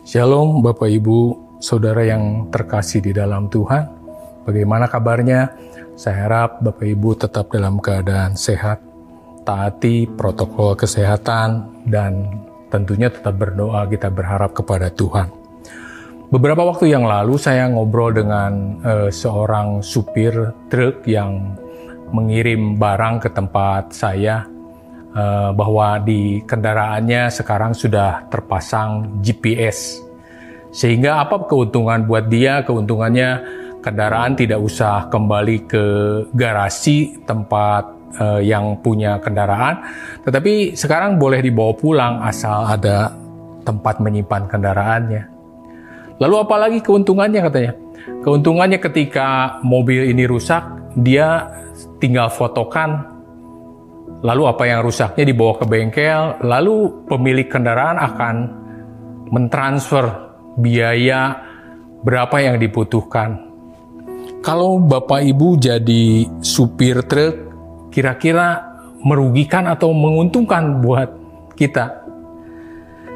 Shalom Bapak Ibu, Saudara yang terkasih di dalam Tuhan. Bagaimana kabarnya? Saya harap Bapak Ibu tetap dalam keadaan sehat, taati protokol kesehatan, dan tentunya tetap berdoa kita berharap kepada Tuhan. Beberapa waktu yang lalu saya ngobrol dengan uh, seorang supir truk yang mengirim barang ke tempat saya uh, bahwa di kendaraannya sekarang sudah terpasang GPS. Sehingga apa keuntungan buat dia? Keuntungannya kendaraan tidak usah kembali ke garasi tempat uh, yang punya kendaraan, tetapi sekarang boleh dibawa pulang asal ada tempat menyimpan kendaraannya. Lalu apalagi keuntungannya katanya? Keuntungannya ketika mobil ini rusak, dia tinggal fotokan lalu apa yang rusaknya dibawa ke bengkel, lalu pemilik kendaraan akan mentransfer biaya berapa yang dibutuhkan. Kalau Bapak Ibu jadi supir truk, kira-kira merugikan atau menguntungkan buat kita?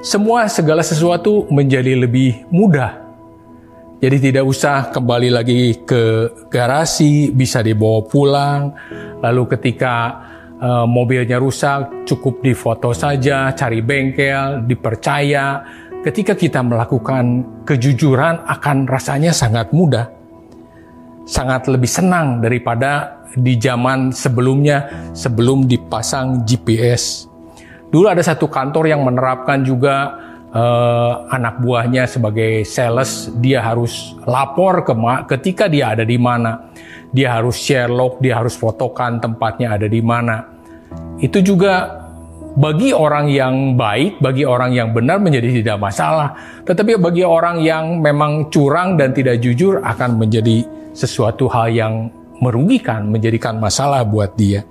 Semua segala sesuatu menjadi lebih mudah jadi tidak usah kembali lagi ke garasi, bisa dibawa pulang. Lalu ketika uh, mobilnya rusak, cukup difoto saja, cari bengkel, dipercaya. Ketika kita melakukan kejujuran akan rasanya sangat mudah. Sangat lebih senang daripada di zaman sebelumnya sebelum dipasang GPS. Dulu ada satu kantor yang menerapkan juga uh, anak buahnya sebagai sales dia harus lapor ke ketika dia ada di mana dia harus share log dia harus fotokan tempatnya ada di mana itu juga bagi orang yang baik, bagi orang yang benar menjadi tidak masalah. Tetapi bagi orang yang memang curang dan tidak jujur akan menjadi sesuatu hal yang merugikan, menjadikan masalah buat dia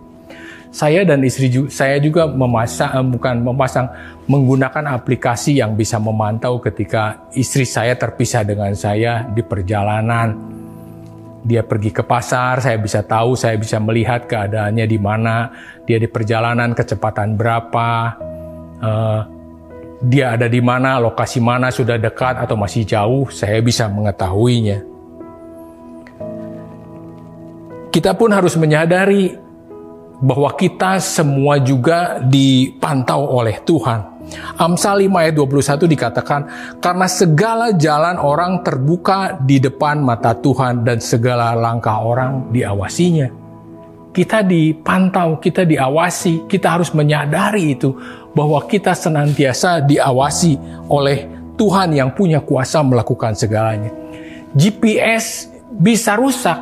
saya dan istri saya juga memasang eh, bukan memasang menggunakan aplikasi yang bisa memantau ketika istri saya terpisah dengan saya di perjalanan. Dia pergi ke pasar, saya bisa tahu, saya bisa melihat keadaannya di mana, dia di perjalanan kecepatan berapa, uh, dia ada di mana, lokasi mana sudah dekat atau masih jauh, saya bisa mengetahuinya. Kita pun harus menyadari bahwa kita semua juga dipantau oleh Tuhan. Amsal 5 ayat 21 dikatakan, karena segala jalan orang terbuka di depan mata Tuhan dan segala langkah orang diawasinya. Kita dipantau, kita diawasi, kita harus menyadari itu bahwa kita senantiasa diawasi oleh Tuhan yang punya kuasa melakukan segalanya. GPS bisa rusak,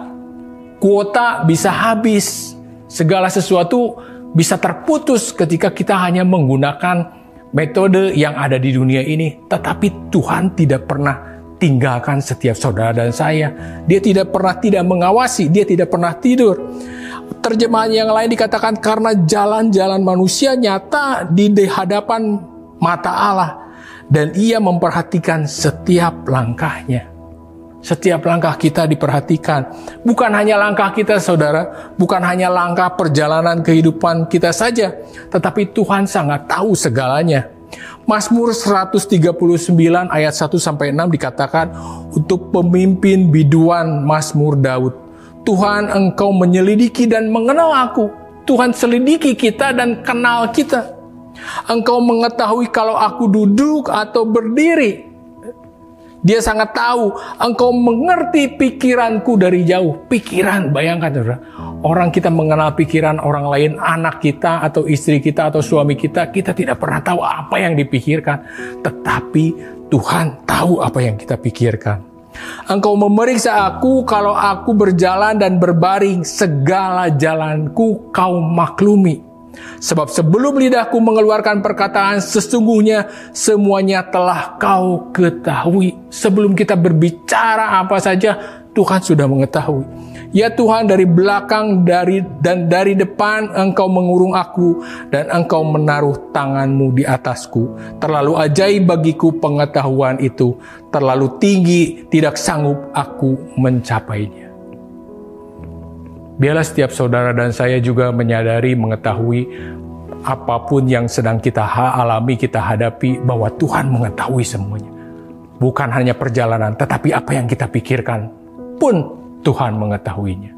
kuota bisa habis, segala sesuatu bisa terputus ketika kita hanya menggunakan metode yang ada di dunia ini. Tetapi Tuhan tidak pernah tinggalkan setiap saudara dan saya. Dia tidak pernah tidak mengawasi, dia tidak pernah tidur. Terjemahan yang lain dikatakan karena jalan-jalan manusia nyata di hadapan mata Allah dan ia memperhatikan setiap langkahnya. Setiap langkah kita diperhatikan. Bukan hanya langkah kita saudara, bukan hanya langkah perjalanan kehidupan kita saja, tetapi Tuhan sangat tahu segalanya. Mazmur 139 ayat 1 sampai 6 dikatakan untuk pemimpin biduan Mazmur Daud. Tuhan engkau menyelidiki dan mengenal aku. Tuhan selidiki kita dan kenal kita. Engkau mengetahui kalau aku duduk atau berdiri. Dia sangat tahu engkau mengerti pikiranku dari jauh. Pikiran, bayangkan saudara. Orang kita mengenal pikiran orang lain, anak kita atau istri kita atau suami kita, kita tidak pernah tahu apa yang dipikirkan. Tetapi Tuhan tahu apa yang kita pikirkan. Engkau memeriksa aku kalau aku berjalan dan berbaring, segala jalanku kau maklumi. Sebab sebelum lidahku mengeluarkan perkataan sesungguhnya semuanya telah kau ketahui. Sebelum kita berbicara apa saja, Tuhan sudah mengetahui. Ya Tuhan dari belakang dari dan dari depan engkau mengurung aku dan engkau menaruh tanganmu di atasku. Terlalu ajaib bagiku pengetahuan itu. Terlalu tinggi tidak sanggup aku mencapainya. Biarlah setiap saudara dan saya juga menyadari, mengetahui apa pun yang sedang kita alami, kita hadapi, bahwa Tuhan mengetahui semuanya. bukan hanya perjalanan, tetapi apa yang kita pikirkan pun Tuhan mengetahuinya.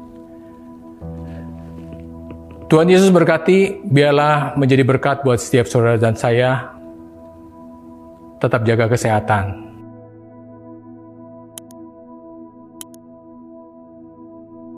Tuhan Yesus berkati, biarlah menjadi berkat buat setiap saudara dan saya. Tetap jaga kesehatan,